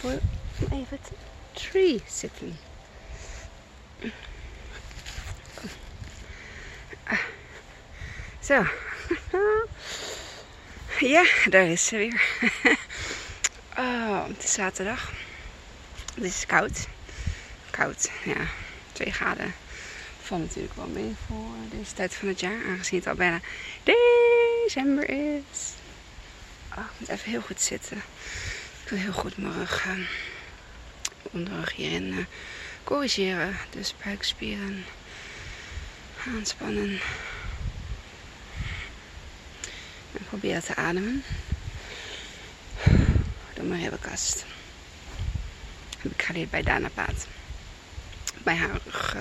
boy te tree zitten. Zo. ja, daar is ze weer. oh, het is zaterdag. Het is koud. Koud, ja. 2 graden. Valt natuurlijk wel mee voor deze tijd van het jaar. Aangezien het al bijna december is. Oh, ik moet even heel goed zitten. Ik wil heel goed mijn rug, onderrug hierin uh, corrigeren. Dus buikspieren aanspannen. En probeer te ademen. Door mijn. Heb ik geleerd bij Dana Paat. Bij haar rug,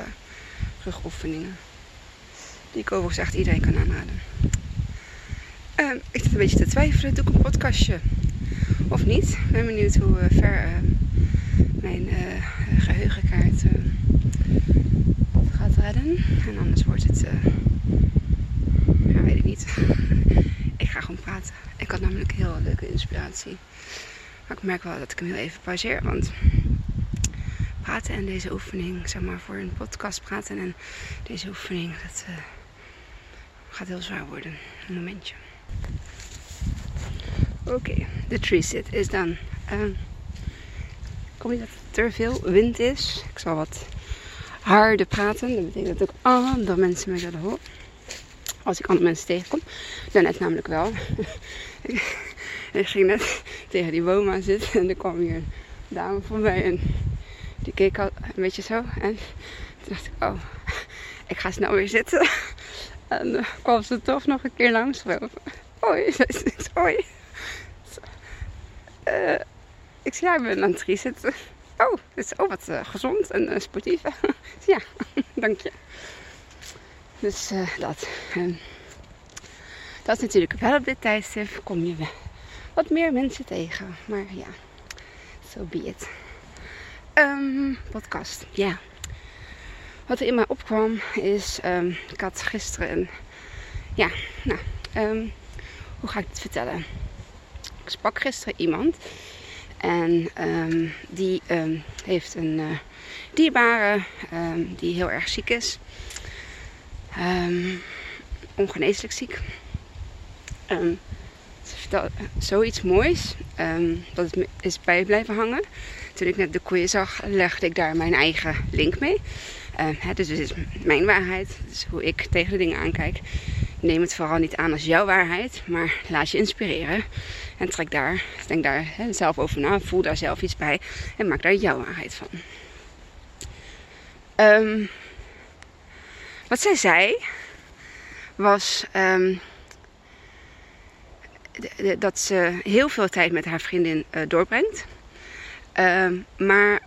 rugoefeningen. Die ik overigens echt iedereen kan aanraden. Uh, ik zit een beetje te twijfelen. Doe ik een podcastje of niet? Ik ben benieuwd hoe uh, ver uh, mijn geheugenkaart gaat redden. En anders wordt het... ja, weet ik niet. ik ga gewoon praten. Ik had namelijk heel leuke inspiratie. Maar ik merk wel dat ik hem heel even pauzeer. Want praten en deze oefening, zeg maar voor een podcast praten en deze oefening, dat gaat heel zwaar worden. Een momentje. Oké, de tree sit is dan. Uh, kom je dat er veel wind is? Ik zal wat harder praten. Dat betekent dat ook andere mensen me zullen horen. Als ik andere mensen tegenkom. Daarnet namelijk wel. ik ging net tegen die aan zitten en er kwam hier een dame voorbij. En die keek al een beetje zo. En toen dacht ik, oh, ik ga snel weer zitten. En uh, kwam ze toch nog een keer langs. Hoi, hoi. Uh, ik zie, jij bent aan het. Oh, dit is ook wat uh, gezond en uh, sportief. ja, dank je. Dus dat. En dat is natuurlijk wel op dit tijdstip. Kom je wat meer mensen tegen. Maar ja, so be it. Um, podcast, ja. Wat er in mij opkwam is, um, ik had gisteren een, ja, nou, hoe ga ik het vertellen? Ik sprak gisteren iemand en die heeft een uh, dierbare die heel erg ziek is, ongeneeslijk ziek. ze vertelde zoiets moois, dat het is bij blijven hangen toen ik net de koeien zag, legde ik daar mijn eigen link mee. Hè, dus dit is mijn waarheid. Dus hoe ik tegen de dingen aankijk. Neem het vooral niet aan als jouw waarheid, maar laat je inspireren. En trek daar, denk daar zelf over na, voel daar zelf iets bij en maak daar jouw waarheid van. Um, wat zij zei was um, dat ze heel veel tijd met haar vriendin uh, doorbrengt. Um, maar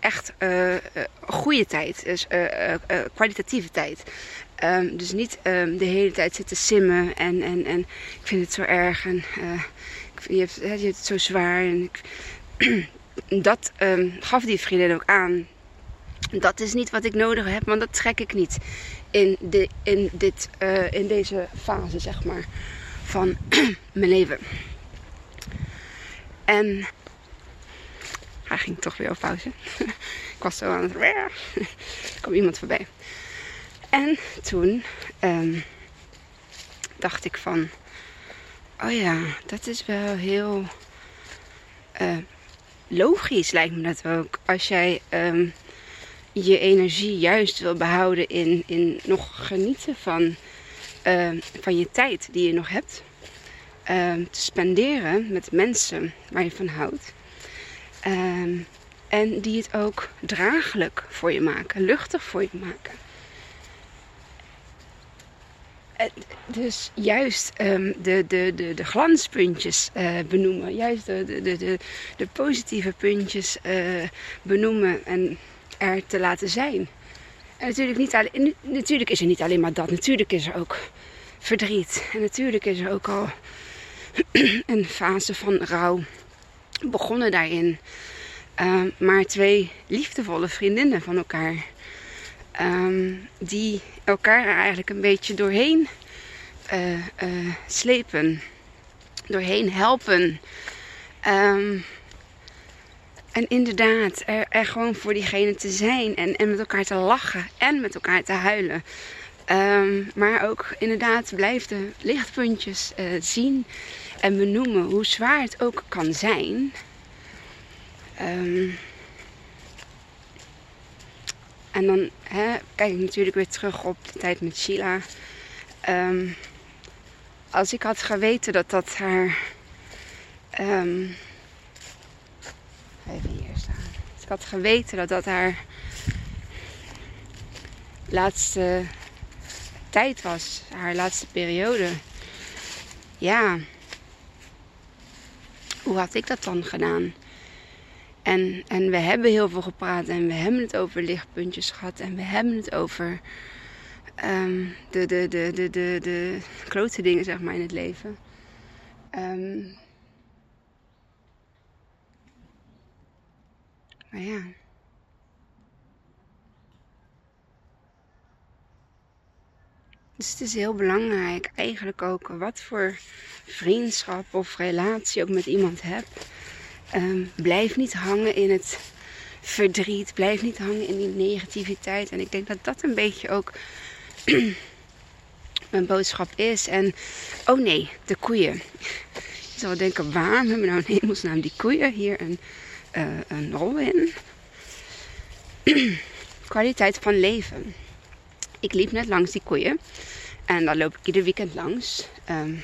echt uh, goede tijd. Dus kwalitatieve tijd. Dus niet de hele tijd zitten simmen en, en, en ik vind het zo erg en je, hebt, je het zo zwaar. En dat gaf die vriendin ook aan. Dat is niet wat ik nodig heb, want dat trek ik niet in, de, in, dit, in deze fase, zeg maar, van mijn leven. En hij ging toch weer op pauze. ik was zo aan het. er kwam iemand voorbij. En toen um, dacht ik van. Oh ja, dat is wel heel uh, logisch, lijkt me dat ook. Als jij um, je energie juist wil behouden in, in nog genieten van, uh, van je tijd die je nog hebt. Ehm, te spenderen met mensen waar je van houdt. Ehm, en die het ook draaglijk voor je maken, luchtig voor je maken. Dus juist um, de, de, de, de glanspuntjes uh, benoemen. Juist de, de, de, de positieve puntjes uh, benoemen en er te laten zijn. En natuurlijk, niet alleen, natuurlijk is er niet alleen maar dat. Natuurlijk is er ook verdriet. En natuurlijk is er ook al een fase van rouw begonnen daarin. Ehm, maar twee liefdevolle vriendinnen van elkaar. Um, die elkaar eigenlijk een beetje doorheen uh, uh, slepen. Doorheen helpen. Ehm, en inderdaad, er, er, gewoon voor diegene te zijn en, en met elkaar te lachen en met elkaar te huilen. Ehm, maar ook inderdaad blijf de lichtpuntjes uh, zien en benoemen hoe zwaar het ook kan zijn. Um, en dan hè, kijk ik natuurlijk weer terug op de tijd met Sheila. Um, als ik had geweten dat dat haar. Um, even hier staan. Als ik had geweten dat dat haar laatste tijd was, haar laatste periode. Ja, hoe had ik dat dan gedaan? En, en we hebben heel veel gepraat en we hebben het over lichtpuntjes gehad en we hebben het over um, de, de, de, de, de, dingen zeg maar in het leven. Um, maar ja. Dus het is heel belangrijk eigenlijk ook wat voor vriendschap of relatie ook met iemand hebt Um, blijf niet hangen in het verdriet. Blijf niet hangen in die negativiteit. En ik denk dat dat een beetje ook mijn boodschap is. En oh nee, de koeien. Je zal denken, waarom hebben we nou in hemelsnaam die koeien hier een, uh, een rol in? Kwaliteit van leven. Ik liep net langs die koeien. En daar loop ik ieder weekend langs. Um,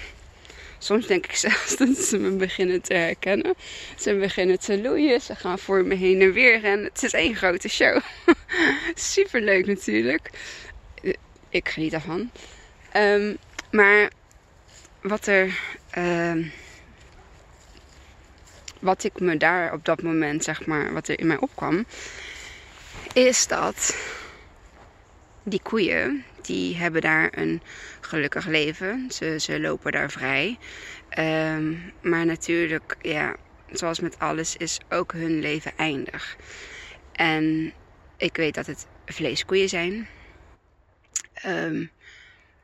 Soms denk ik zelfs dat ze me beginnen te herkennen. Ze beginnen te loeien, ze gaan voor me heen en weer rennen. Het is één grote show. Super leuk natuurlijk. Eh, ik geniet ervan. Um, maar wat er. Uh, wat ik me daar op dat moment, zeg maar, wat er in mij opkwam, is dat die koeien, die hebben daar een gelukkig leven. Ze, ze lopen daar vrij. Ehm, maar natuurlijk, ja, zoals met alles, is ook hun leven eindig. En ik weet dat het vleeskoeien zijn. Ehm,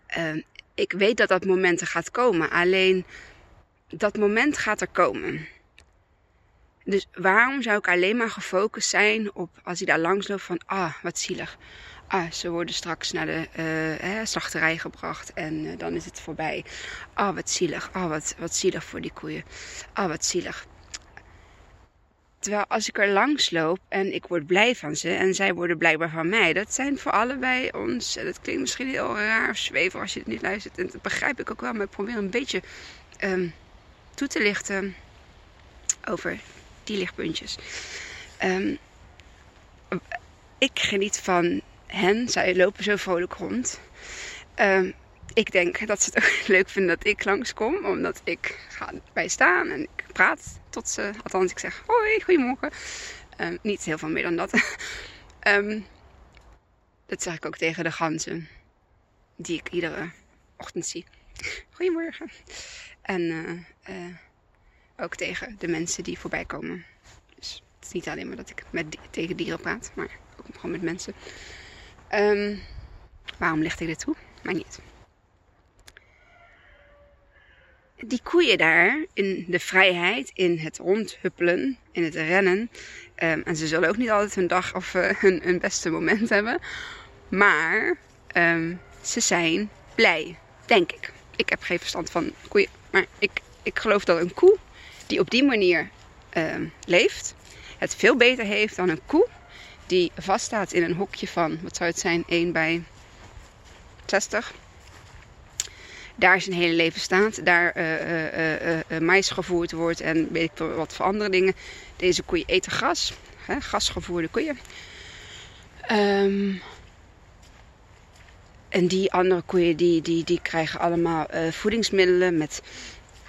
ehm, ik weet dat dat moment er gaat komen. Alleen dat moment gaat er komen. Dus waarom zou ik alleen maar gefocust zijn op als hij daar langs loopt van ah, wat zielig ah, ze worden straks naar de uh, slachterij gebracht en uh, dan is het voorbij. Ah, wat zielig. Ah, wat, wat zielig voor die koeien. Ah, wat zielig. Terwijl als ik er langs loop en ik word blij van ze en zij worden blijkbaar van mij, dat zijn voor allebei ons. Dat klinkt misschien heel raar of zweven als je het niet luistert. En dat begrijp ik ook wel, maar ik probeer een beetje um, toe te lichten over die lichtpuntjes. Um, ik geniet van hen. Zij lopen zo vrolijk rond. Uh, ik denk dat ze het ook leuk vinden dat ik langskom. Omdat ik ga bij staan en ik praat tot ze. Althans, ik zeg hoi, goedemorgen. Uh, niet heel veel meer dan dat. um, dat zeg ik ook tegen de ganzen. Die ik iedere ochtend zie. Goedemorgen. En uh, ook tegen de mensen die voorbij komen. Dus het is niet alleen maar dat ik met, tegen dieren praat. Maar ook gewoon met mensen. Um, waarom licht ik dit toe? Maar niet. Die koeien daar in de vrijheid, in het rondhuppelen, in het rennen. Um, en ze zullen ook niet altijd hun dag of uh, hun, beste moment hebben. Maar um, ze zijn blij, denk ik. Ik heb geen verstand van koeien. Maar ik, ik geloof dat een koe die op die manier leeft, het veel beter heeft dan een koe die vaststaat in een hokje van, wat zou het zijn, 1 bij 60. Daar zijn hele leven staat, daar uh, mais gevoerd wordt en weet ik wat voor andere dingen. Deze koeien eten gras, hè, gasgevoerde koeien. Um, en die andere koeien die, die, die krijgen allemaal voedingsmiddelen met,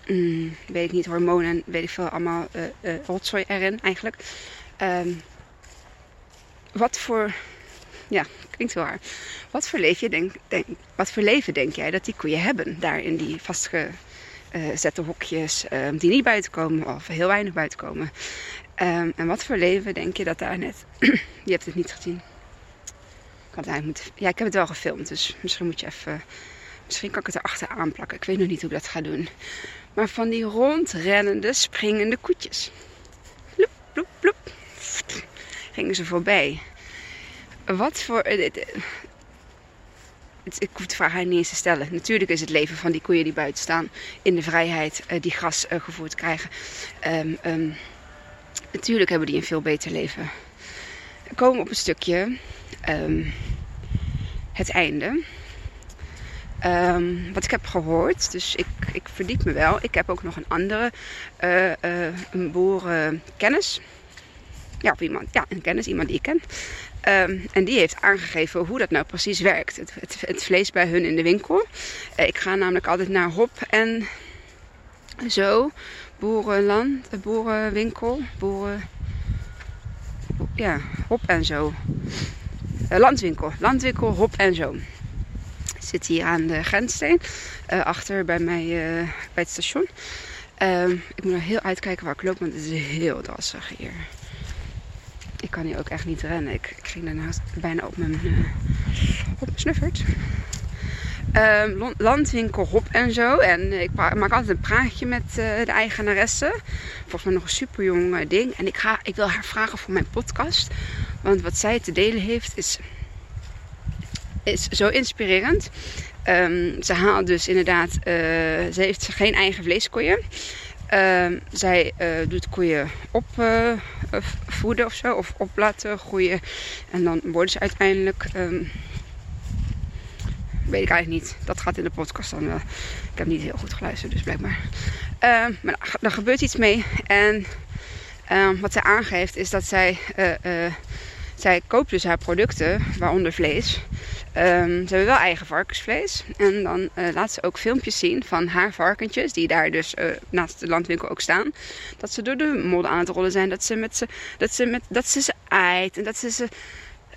mm, weet ik niet, hormonen, weet ik veel, allemaal rotzooi erin eigenlijk. Um, wat voor, ja, klinkt wel raar. Wat voor, leven denk, denk, wat voor leven denk jij dat die koeien hebben daar in die vastgezette hokjes um, die niet buiten komen of heel weinig buiten komen? Um, en wat voor leven denk je dat daar net, je hebt het niet gezien. Ik ja, ik heb het wel gefilmd, dus misschien moet je even, misschien kan ik het erachter aanplakken. Ik weet nog niet hoe ik dat ga doen. maar van die rondrennende, springende koetjes. Loep, loep, loep. Gingen ze voorbij. Wat voor. eh, ik hoef de vraag niet eens te stellen. Natuurlijk is het leven van die koeien die buiten staan in de vrijheid, eh, die gras eh, gevoerd krijgen. Ehm, ehm, natuurlijk hebben die een veel beter leven. Komen op een stukje ehm, het einde. Wat ik heb gehoord, dus ik, ik verdiep me wel. Ik heb ook nog een andere uh, uh, boerenkennis. Ja, iemand, ja, een kennis, iemand die ik ken. Um, en die heeft aangegeven hoe dat nou precies werkt. Het, het, vlees bij hun in de winkel. Uh, ik ga namelijk altijd naar Hop en zo. Boerenland, boerenwinkel. Boeren. Ja, Hop en zo. landwinkel. Landwinkel, Hop en zo zit hier aan de grenssteen. Uh, achter bij mij bij het station. Uh, ik moet nog heel uitkijken waar ik loop, want het is heel drassig hier. Ik kan hier ook echt niet rennen. Ik, ik ging daarnaast bijna op mijn, uh, op snuffert. Ehm, landwinkel Hop en zo. En ik maak altijd een praatje met uh, de eigenaresse. Volgens mij nog een super jong ding. En ik, ga, ik wil haar vragen voor mijn podcast. Want wat zij te delen heeft is is zo inspirerend. Um, ze haalt dus inderdaad, ze heeft geen eigen vleeskoeien. Uh, zij uh, doet koeien opvoeden of zo, of op laten groeien. En dan worden ze uiteindelijk, um, weet ik eigenlijk niet. Dat gaat in de podcast dan wel. Ik heb niet heel goed geluisterd, dus blijkbaar. Uh, maar er gebeurt iets mee. En wat zij aangeeft is dat zij, zij koopt dus haar producten, waaronder vlees. Um, ze hebben wel eigen varkensvlees. En dan uh, laat ze ook filmpjes zien van haar varkentjes, die daar dus uh, naast de landwinkel ook staan. Dat ze door de modder aan het rollen zijn. Dat ze, met ze, dat ze, met, dat ze ze eit. En dat ze ze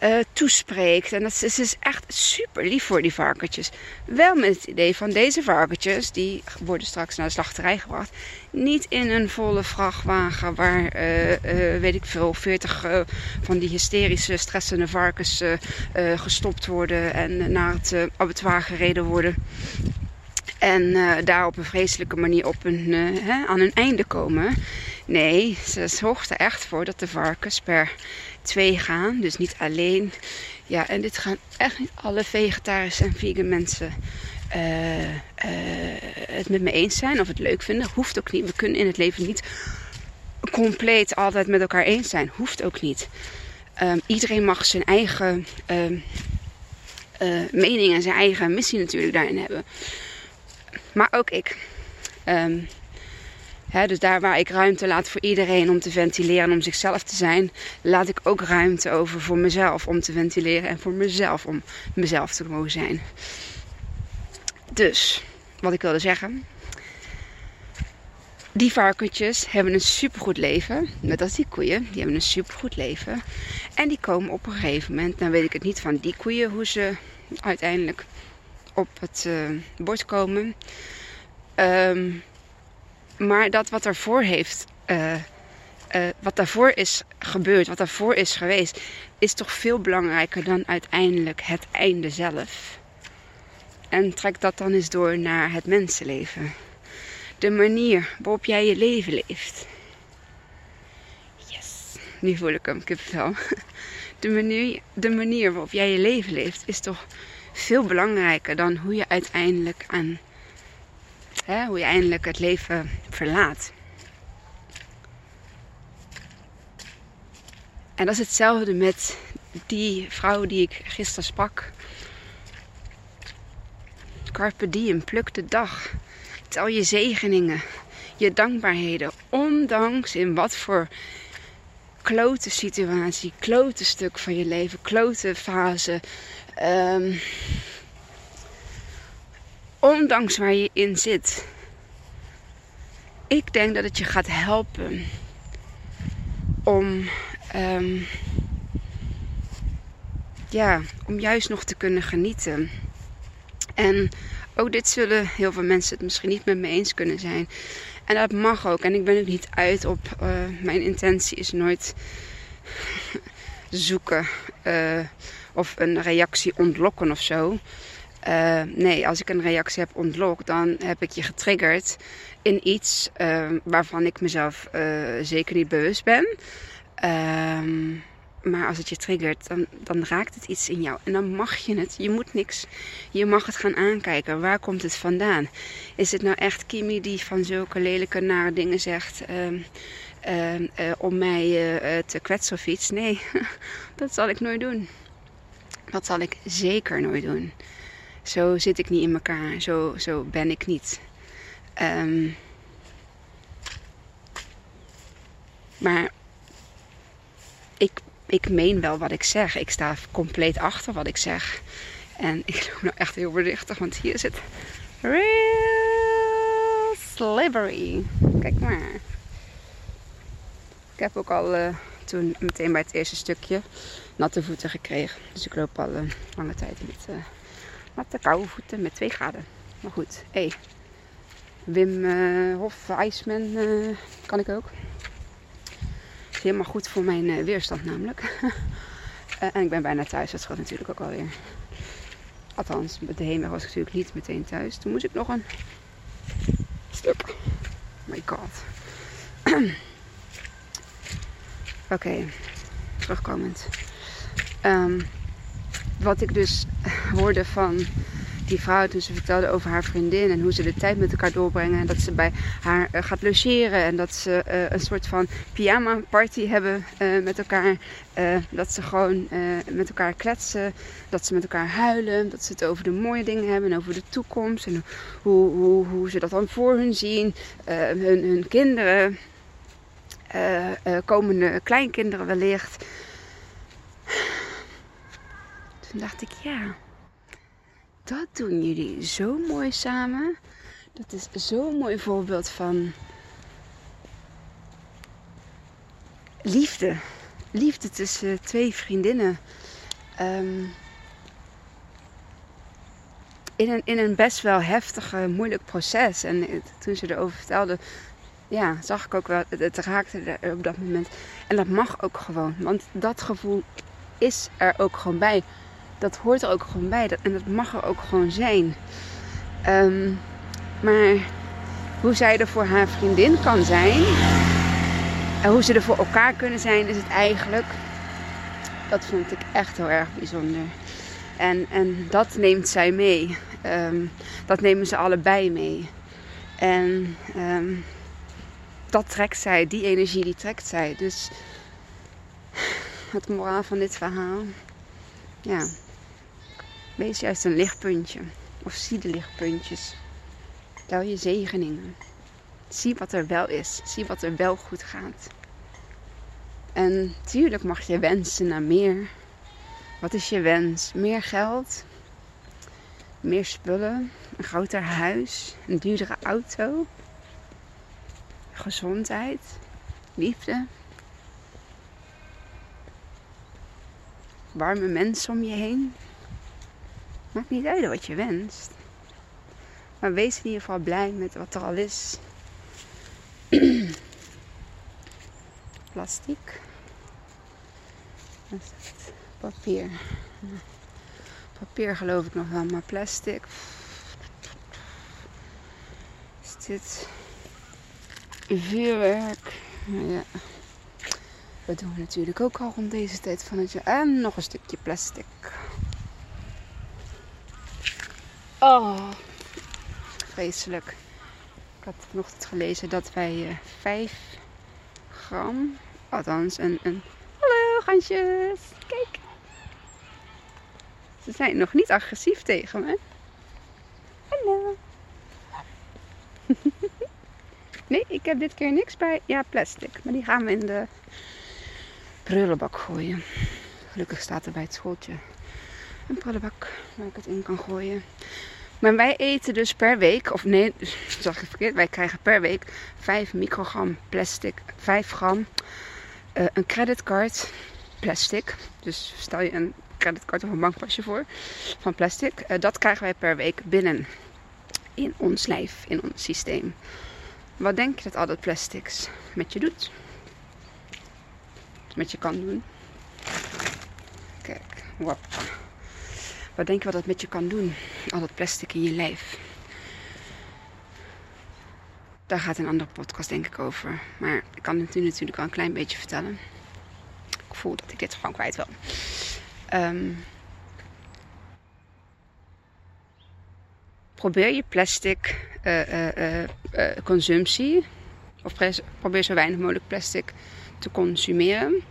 uh, toespreekt. En dat is, is echt super lief voor die varkentjes. Wel met het idee van deze varkentjes, die worden straks naar de slachterij gebracht. Niet in een volle vrachtwagen waar, uh, uh, weet ik veel, 40 van die hysterische, stressende varkens gestopt worden en naar het abattoir gereden worden. En daar op een vreselijke manier op een, hè, aan hun einde komen. Nee, ze zorgt er echt voor dat de varkens per twee gaan. Dus niet alleen. Ja, en dit gaan echt niet alle vegetarische en vegan mensen uh, uh, het met me eens zijn of het leuk vinden. Hoeft ook niet. We kunnen in het leven niet compleet altijd met elkaar eens zijn. Hoeft ook niet. Um, iedereen mag zijn eigen um, uh, mening en zijn eigen missie natuurlijk daarin hebben. Maar ook ik. Um, Dus daar waar ik ruimte laat voor iedereen om te ventileren en om zichzelf te zijn, laat ik ook ruimte over voor mezelf om te ventileren en voor mezelf om mezelf te mogen zijn. Dus, wat ik wilde zeggen. Die varkentjes hebben een supergoed leven. Net als die koeien. Die hebben een supergoed leven. En die komen op een gegeven moment. Dan weet ik het niet van die koeien hoe ze uiteindelijk op het uh, bord komen. Um, maar dat wat daarvoor heeft, uh, uh, wat daarvoor is gebeurd, wat daarvoor is geweest, is toch veel belangrijker dan uiteindelijk het einde zelf. En trek dat dan eens door naar het mensenleven. De manier waarop jij je leven leeft. Yes, nu voel ik hem, kipvel. De manier, de manier waarop jij je leven leeft is toch veel belangrijker dan hoe je uiteindelijk aan Hoe je eindelijk het leven verlaat. En dat is hetzelfde met die vrouw die ik gisteren sprak. Carpe diem, pluk de dag. Tel je zegeningen, je dankbaarheden. Ondanks in wat voor klote situatie, klote stuk van je leven, klote fase. Um, ondanks waar je in zit. Ik denk dat het je gaat helpen om, um, ja, om juist nog te kunnen genieten. En ook dit zullen heel veel mensen het misschien niet met me eens kunnen zijn. En dat mag ook. En ik ben ook niet uit op. Uh, mijn intentie is nooit zoeken uh, of een reactie ontlokken of zo. Uh, nee, als ik een reactie heb ontlokt, dan heb ik je getriggerd in iets uh, waarvan ik mezelf uh, zeker niet bewust ben. Ehm, maar als het je triggert, dan, dan raakt het iets in jou. En dan mag je het. Je moet niks. Je mag het gaan aankijken. Waar komt het vandaan? Is het nou echt Kimi die van zulke lelijke, nare dingen zegt... Uh, om mij te kwetsen of iets? Nee, dat zal ik nooit doen. Dat zal ik zeker nooit doen. Zo zit ik niet in elkaar. Zo, zo ben ik niet. Um, maar ik, ik meen wel wat ik zeg. Ik sta compleet achter wat ik zeg. En ik doe nou echt heel voorzichtig, want hier het real slippery. Kijk maar. Ik heb ook al uh, toen meteen bij het eerste stukje natte voeten gekregen. Dus ik loop al een lange tijd met uh, natte koude voeten met 2 graden. Maar goed, hé. Hey. Wim uh, Hof, Iceman uh, kan ik ook. Is helemaal goed voor mijn uh, weerstand namelijk. en ik ben bijna thuis, dat gaat natuurlijk ook alweer. Althans, met de heenweg was ik natuurlijk niet meteen thuis. Toen moest ik nog een stuk. Oh my god. Oké, terugkomend. Um, wat ik dus hoorde van die vrouw toen ze vertelde over haar vriendin en hoe ze de tijd met elkaar doorbrengen. En dat ze bij haar uh, gaat logeren en dat ze uh, een soort van pyjama party hebben uh, met elkaar. dat ze gewoon met elkaar kletsen, dat ze met elkaar huilen, dat ze het over de mooie dingen hebben en over de toekomst. En hoe, hoe, hoe ze dat dan voor hun zien, hun, hun kinderen, komende kleinkinderen wellicht. Toen dacht ik, ja, dat doen jullie zo mooi samen. Dat is zo'n mooi voorbeeld van liefde. Liefde tussen twee vriendinnen. Um, in, een, in een best wel heftige, moeilijk proces. En toen ze erover vertelde, ja, zag ik ook wel, het raakte er op dat moment. En dat mag ook gewoon, want dat gevoel is er ook gewoon bij dat hoort er ook gewoon bij. Dat, en dat mag er ook gewoon zijn. Um, maar hoe zij er voor haar vriendin kan zijn. En hoe ze er voor elkaar kunnen zijn, is het eigenlijk. Dat vond ik echt heel erg bijzonder. En, en dat neemt zij mee. Um, dat nemen ze allebei mee. En um, dat trekt zij, die energie die trekt zij. Dus het moraal van dit verhaal. Ja, Wees juist een lichtpuntje. Of zie de lichtpuntjes. Tel je zegeningen. Zie wat er wel is. Zie wat er wel goed gaat. En tuurlijk mag je wensen naar meer. Wat is je wens? Meer geld? Meer spullen? Een groter huis? Een duurdere auto? Gezondheid? Liefde? Warme mensen om je heen? Maakt niet uit wat je wenst. Maar wees in ieder geval blij met wat er al is. Plastic. Wat is? Papier. Papier geloof ik nog wel, maar plastic. Is dit vuurwerk? Ja. Dat doen we natuurlijk ook al rond deze tijd van het jaar. En nog een stukje plastic. Oh, vreselijk. Ik had vanochtend gelezen dat wij uh, eh, 5 gram, althans een, een... Hallo gansjes, kijk. Ze zijn nog niet agressief tegen me. Hallo. nee, ik heb dit keer niks bij. Ja, plastic. Maar die gaan we in de prullenbak gooien. Gelukkig staat er bij het schooltje een prullenbak waar ik het in kan gooien. Maar wij eten dus per week, of nee, zeg ik verkeerd, wij krijgen per week 5 microgram plastic, 5 gram uh, een creditcard plastic. Dus stel je een creditcard of een bankpasje voor van plastic. Uh, dat krijgen wij per week binnen in ons lijf, in ons systeem. Wat denk je dat al dat plastics met je doet? Met je kan doen? Kijk, wap Wat denk je wat dat met je kan doen? Al dat plastic in je lijf. Daar gaat een andere podcast denk ik over. Maar ik kan het nu natuurlijk al een klein beetje vertellen. Ik voel dat ik dit gewoon kwijt wil. Ehm, probeer je plastic uh, uh, consumptie, of probeer zo weinig mogelijk plastic te consumeren.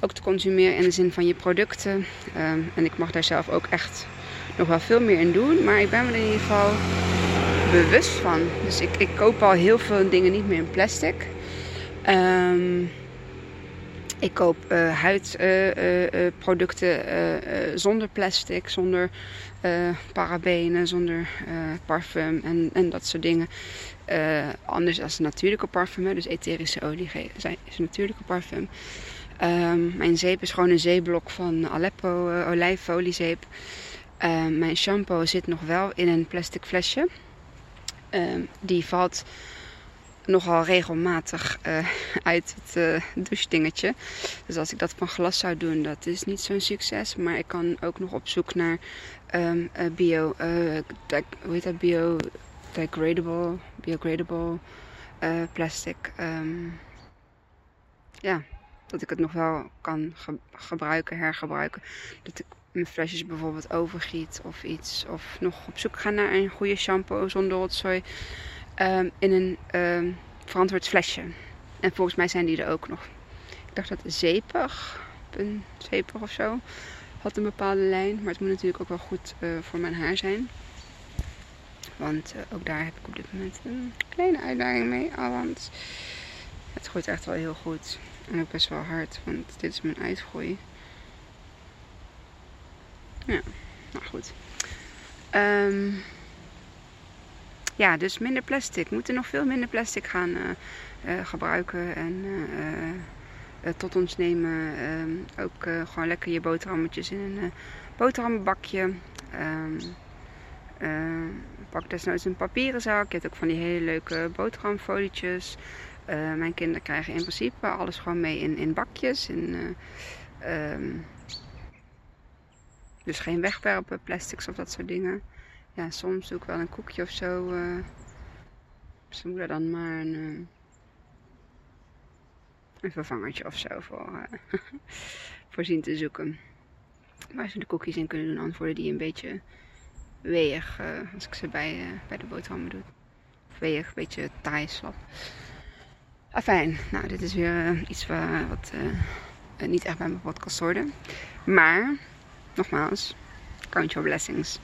Ook te consumeren in de zin van je producten. Um, en ik mag daar zelf ook echt nog wel veel meer in doen. Maar ik ben me er in ieder geval bewust van. Dus ik, ik koop al heel veel dingen niet meer in plastic. Um, ik koop uh, huidproducten uh, uh, zonder plastic, zonder parabenen, zonder parfum en, en dat soort dingen. anders als natuurlijke parfum, dus etherische olie is een natuurlijke parfum. Um, mijn zeep is gewoon een zeeblok van Aleppo olijfoliezeep. Um, mijn shampoo zit nog wel in een plastic flesje. Um, die valt nogal regelmatig uh, uit het uh, douchedingetje. Dus als ik dat van glas zou doen, dat is niet zo'n succes. Maar ik kan ook nog op zoek naar bio, hoe heet dat, bio degradable, biodegradable plastic. Ja, dat ik het nog wel kan ge gebruiken, hergebruiken. Dat ik mijn flesjes bijvoorbeeld overgiet of iets. Of nog op zoek ga naar een goede shampoo zonder rotzooi. Um, in een um, verantwoord flesje. En volgens mij zijn die er ook nog. Ik dacht dat zeepig, een zeepig of zo, had een bepaalde lijn. Maar het moet natuurlijk ook wel goed uh, voor mijn haar zijn. Want uh, ook daar heb ik op dit moment een kleine uitdaging mee. Want het groeit echt wel heel goed. En ook best wel hard, want dit is mijn uitgroei. Ja, nou goed. Um, ja, dus minder plastic. We moeten nog veel minder plastic gaan uh, uh, gebruiken en uh, tot ons nemen. Ehm, ook gewoon lekker je boterhammetjes in een boterhambakje. Um, pak desnoods een papieren zak. Je hebt ook van die hele leuke boterhamfolietjes. Mijn kinderen krijgen in principe alles gewoon mee in, in bakjes. In, um, dus geen wegwerpen, plastics of dat soort dingen ja, soms doe ik wel een koekje of zo. Uh, ze moeten dan maar een, een vervangertje of zo voor, uh, voor zien te zoeken. Waar ze de koekjes in kunnen doen, anders worden die een beetje weeg als ik ze bij, bij de boterhammen doe. Weeg, een beetje taai slap. Afijn, nou dit is weer iets waar, wat niet echt bij mijn podcast hoorde. Maar, nogmaals, count your blessings.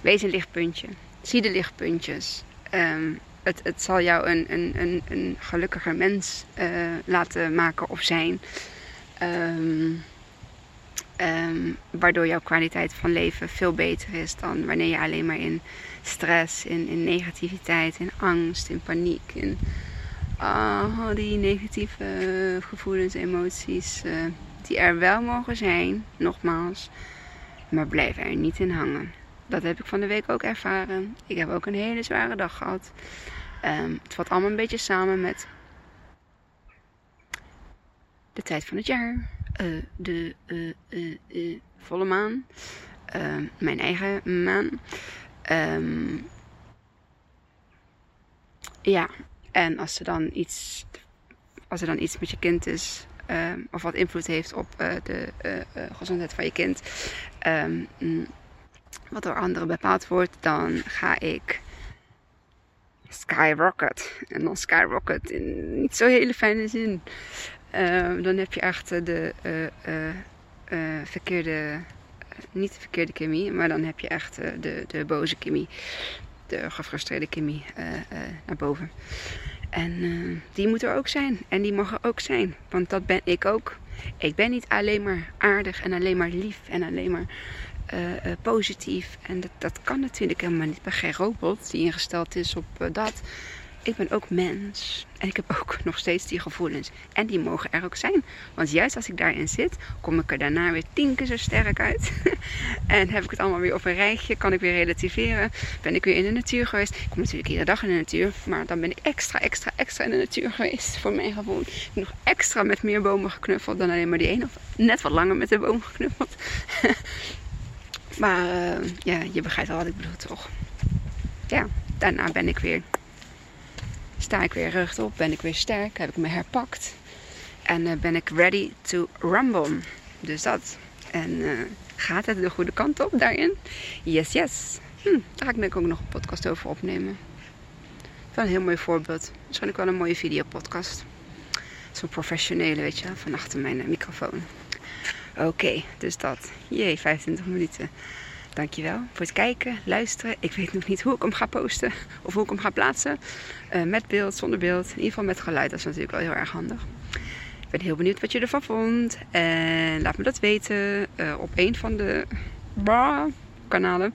Wees een lichtpuntje. Zie de lichtpuntjes. Um, het, het, zal jou een, een, een, een gelukkiger mens laten maken of zijn. Um, um, waardoor jouw kwaliteit van leven veel beter is dan wanneer je alleen maar in stress, in, in negativiteit, in angst, in paniek, in uh, die negatieve gevoelens, emoties, uh, die er wel mogen zijn, nogmaals, maar blijf er niet in hangen. Dat heb ik van de week ook ervaren. Ik heb ook een hele zware dag gehad. Um, het valt allemaal een beetje samen met de tijd van het jaar. Uh, de volle maan. Ehm, mijn eigen maan. Um, ja, en als er dan iets, als er dan iets met je kind is, of wat invloed heeft op de gezondheid van je kind, wat door anderen bepaald wordt, dan ga ik skyrocket. En dan skyrocket in niet zo hele fijne zin. Uh, dan heb je echt de verkeerde, niet de verkeerde chemie, maar dan heb je echt de, de boze chemie, de gefrustreerde chemie naar boven. En die moet er ook zijn. En die mag er ook zijn. Want dat ben ik ook. Ik ben niet alleen maar aardig en alleen maar lief en alleen maar positief. En dat, dat kan natuurlijk helemaal niet. Ben geen robot die ingesteld is op dat. Ik ben ook mens. En ik heb ook nog steeds die gevoelens. En die mogen er ook zijn. Want juist als ik daarin zit, kom ik er daarna weer tien keer zo sterk uit. en heb ik het allemaal weer op een rijtje. Kan ik weer relativeren. Ben ik weer in de natuur geweest. Ik kom natuurlijk iedere dag in de natuur. Maar dan ben ik extra, extra, extra in de natuur geweest. Voor mijn gevoel. Ik heb nog extra met meer bomen geknuffeld dan alleen maar die ene. Of net wat langer met de bomen geknuffeld. Maar uh, ja, je begrijpt al wat ik bedoel, toch? Ja, daarna ben ik weer... Sta ik weer rechtop, ben ik weer sterk, heb ik me herpakt. En uh, ben ik ready to rumble. Dus dat. En uh, gaat het de goede kant op daarin? Yes, yes. Hm, daar ga ik denk ik ook nog een podcast over opnemen. Wel een heel mooi voorbeeld. Misschien ook wel een mooie videopodcast. Zo'n professionele, weet je, van achter mijn microfoon. Oké, dus dat. Jee, 25 minuten. Dankjewel voor het kijken, luisteren. Ik weet nog niet hoe ik hem ga posten of hoe ik hem ga plaatsen. Uh, met beeld, zonder beeld. In ieder geval met geluid. Dat is natuurlijk wel heel erg handig. Ik ben heel benieuwd wat je ervan vond. En laat me dat weten uh, op een van de kanalen.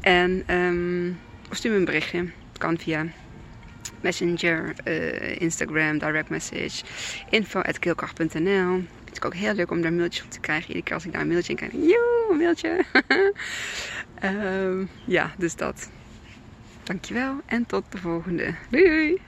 En um, stuur me een berichtje. Kan via Messenger, uh, Instagram, direct message, info is ook heel leuk om daar een mailtje op te krijgen. Iedere keer als ik daar een mailtje in krijg, joe, een mailtje. um, ja, dus dat. Dankjewel en tot de volgende. Doei! doei.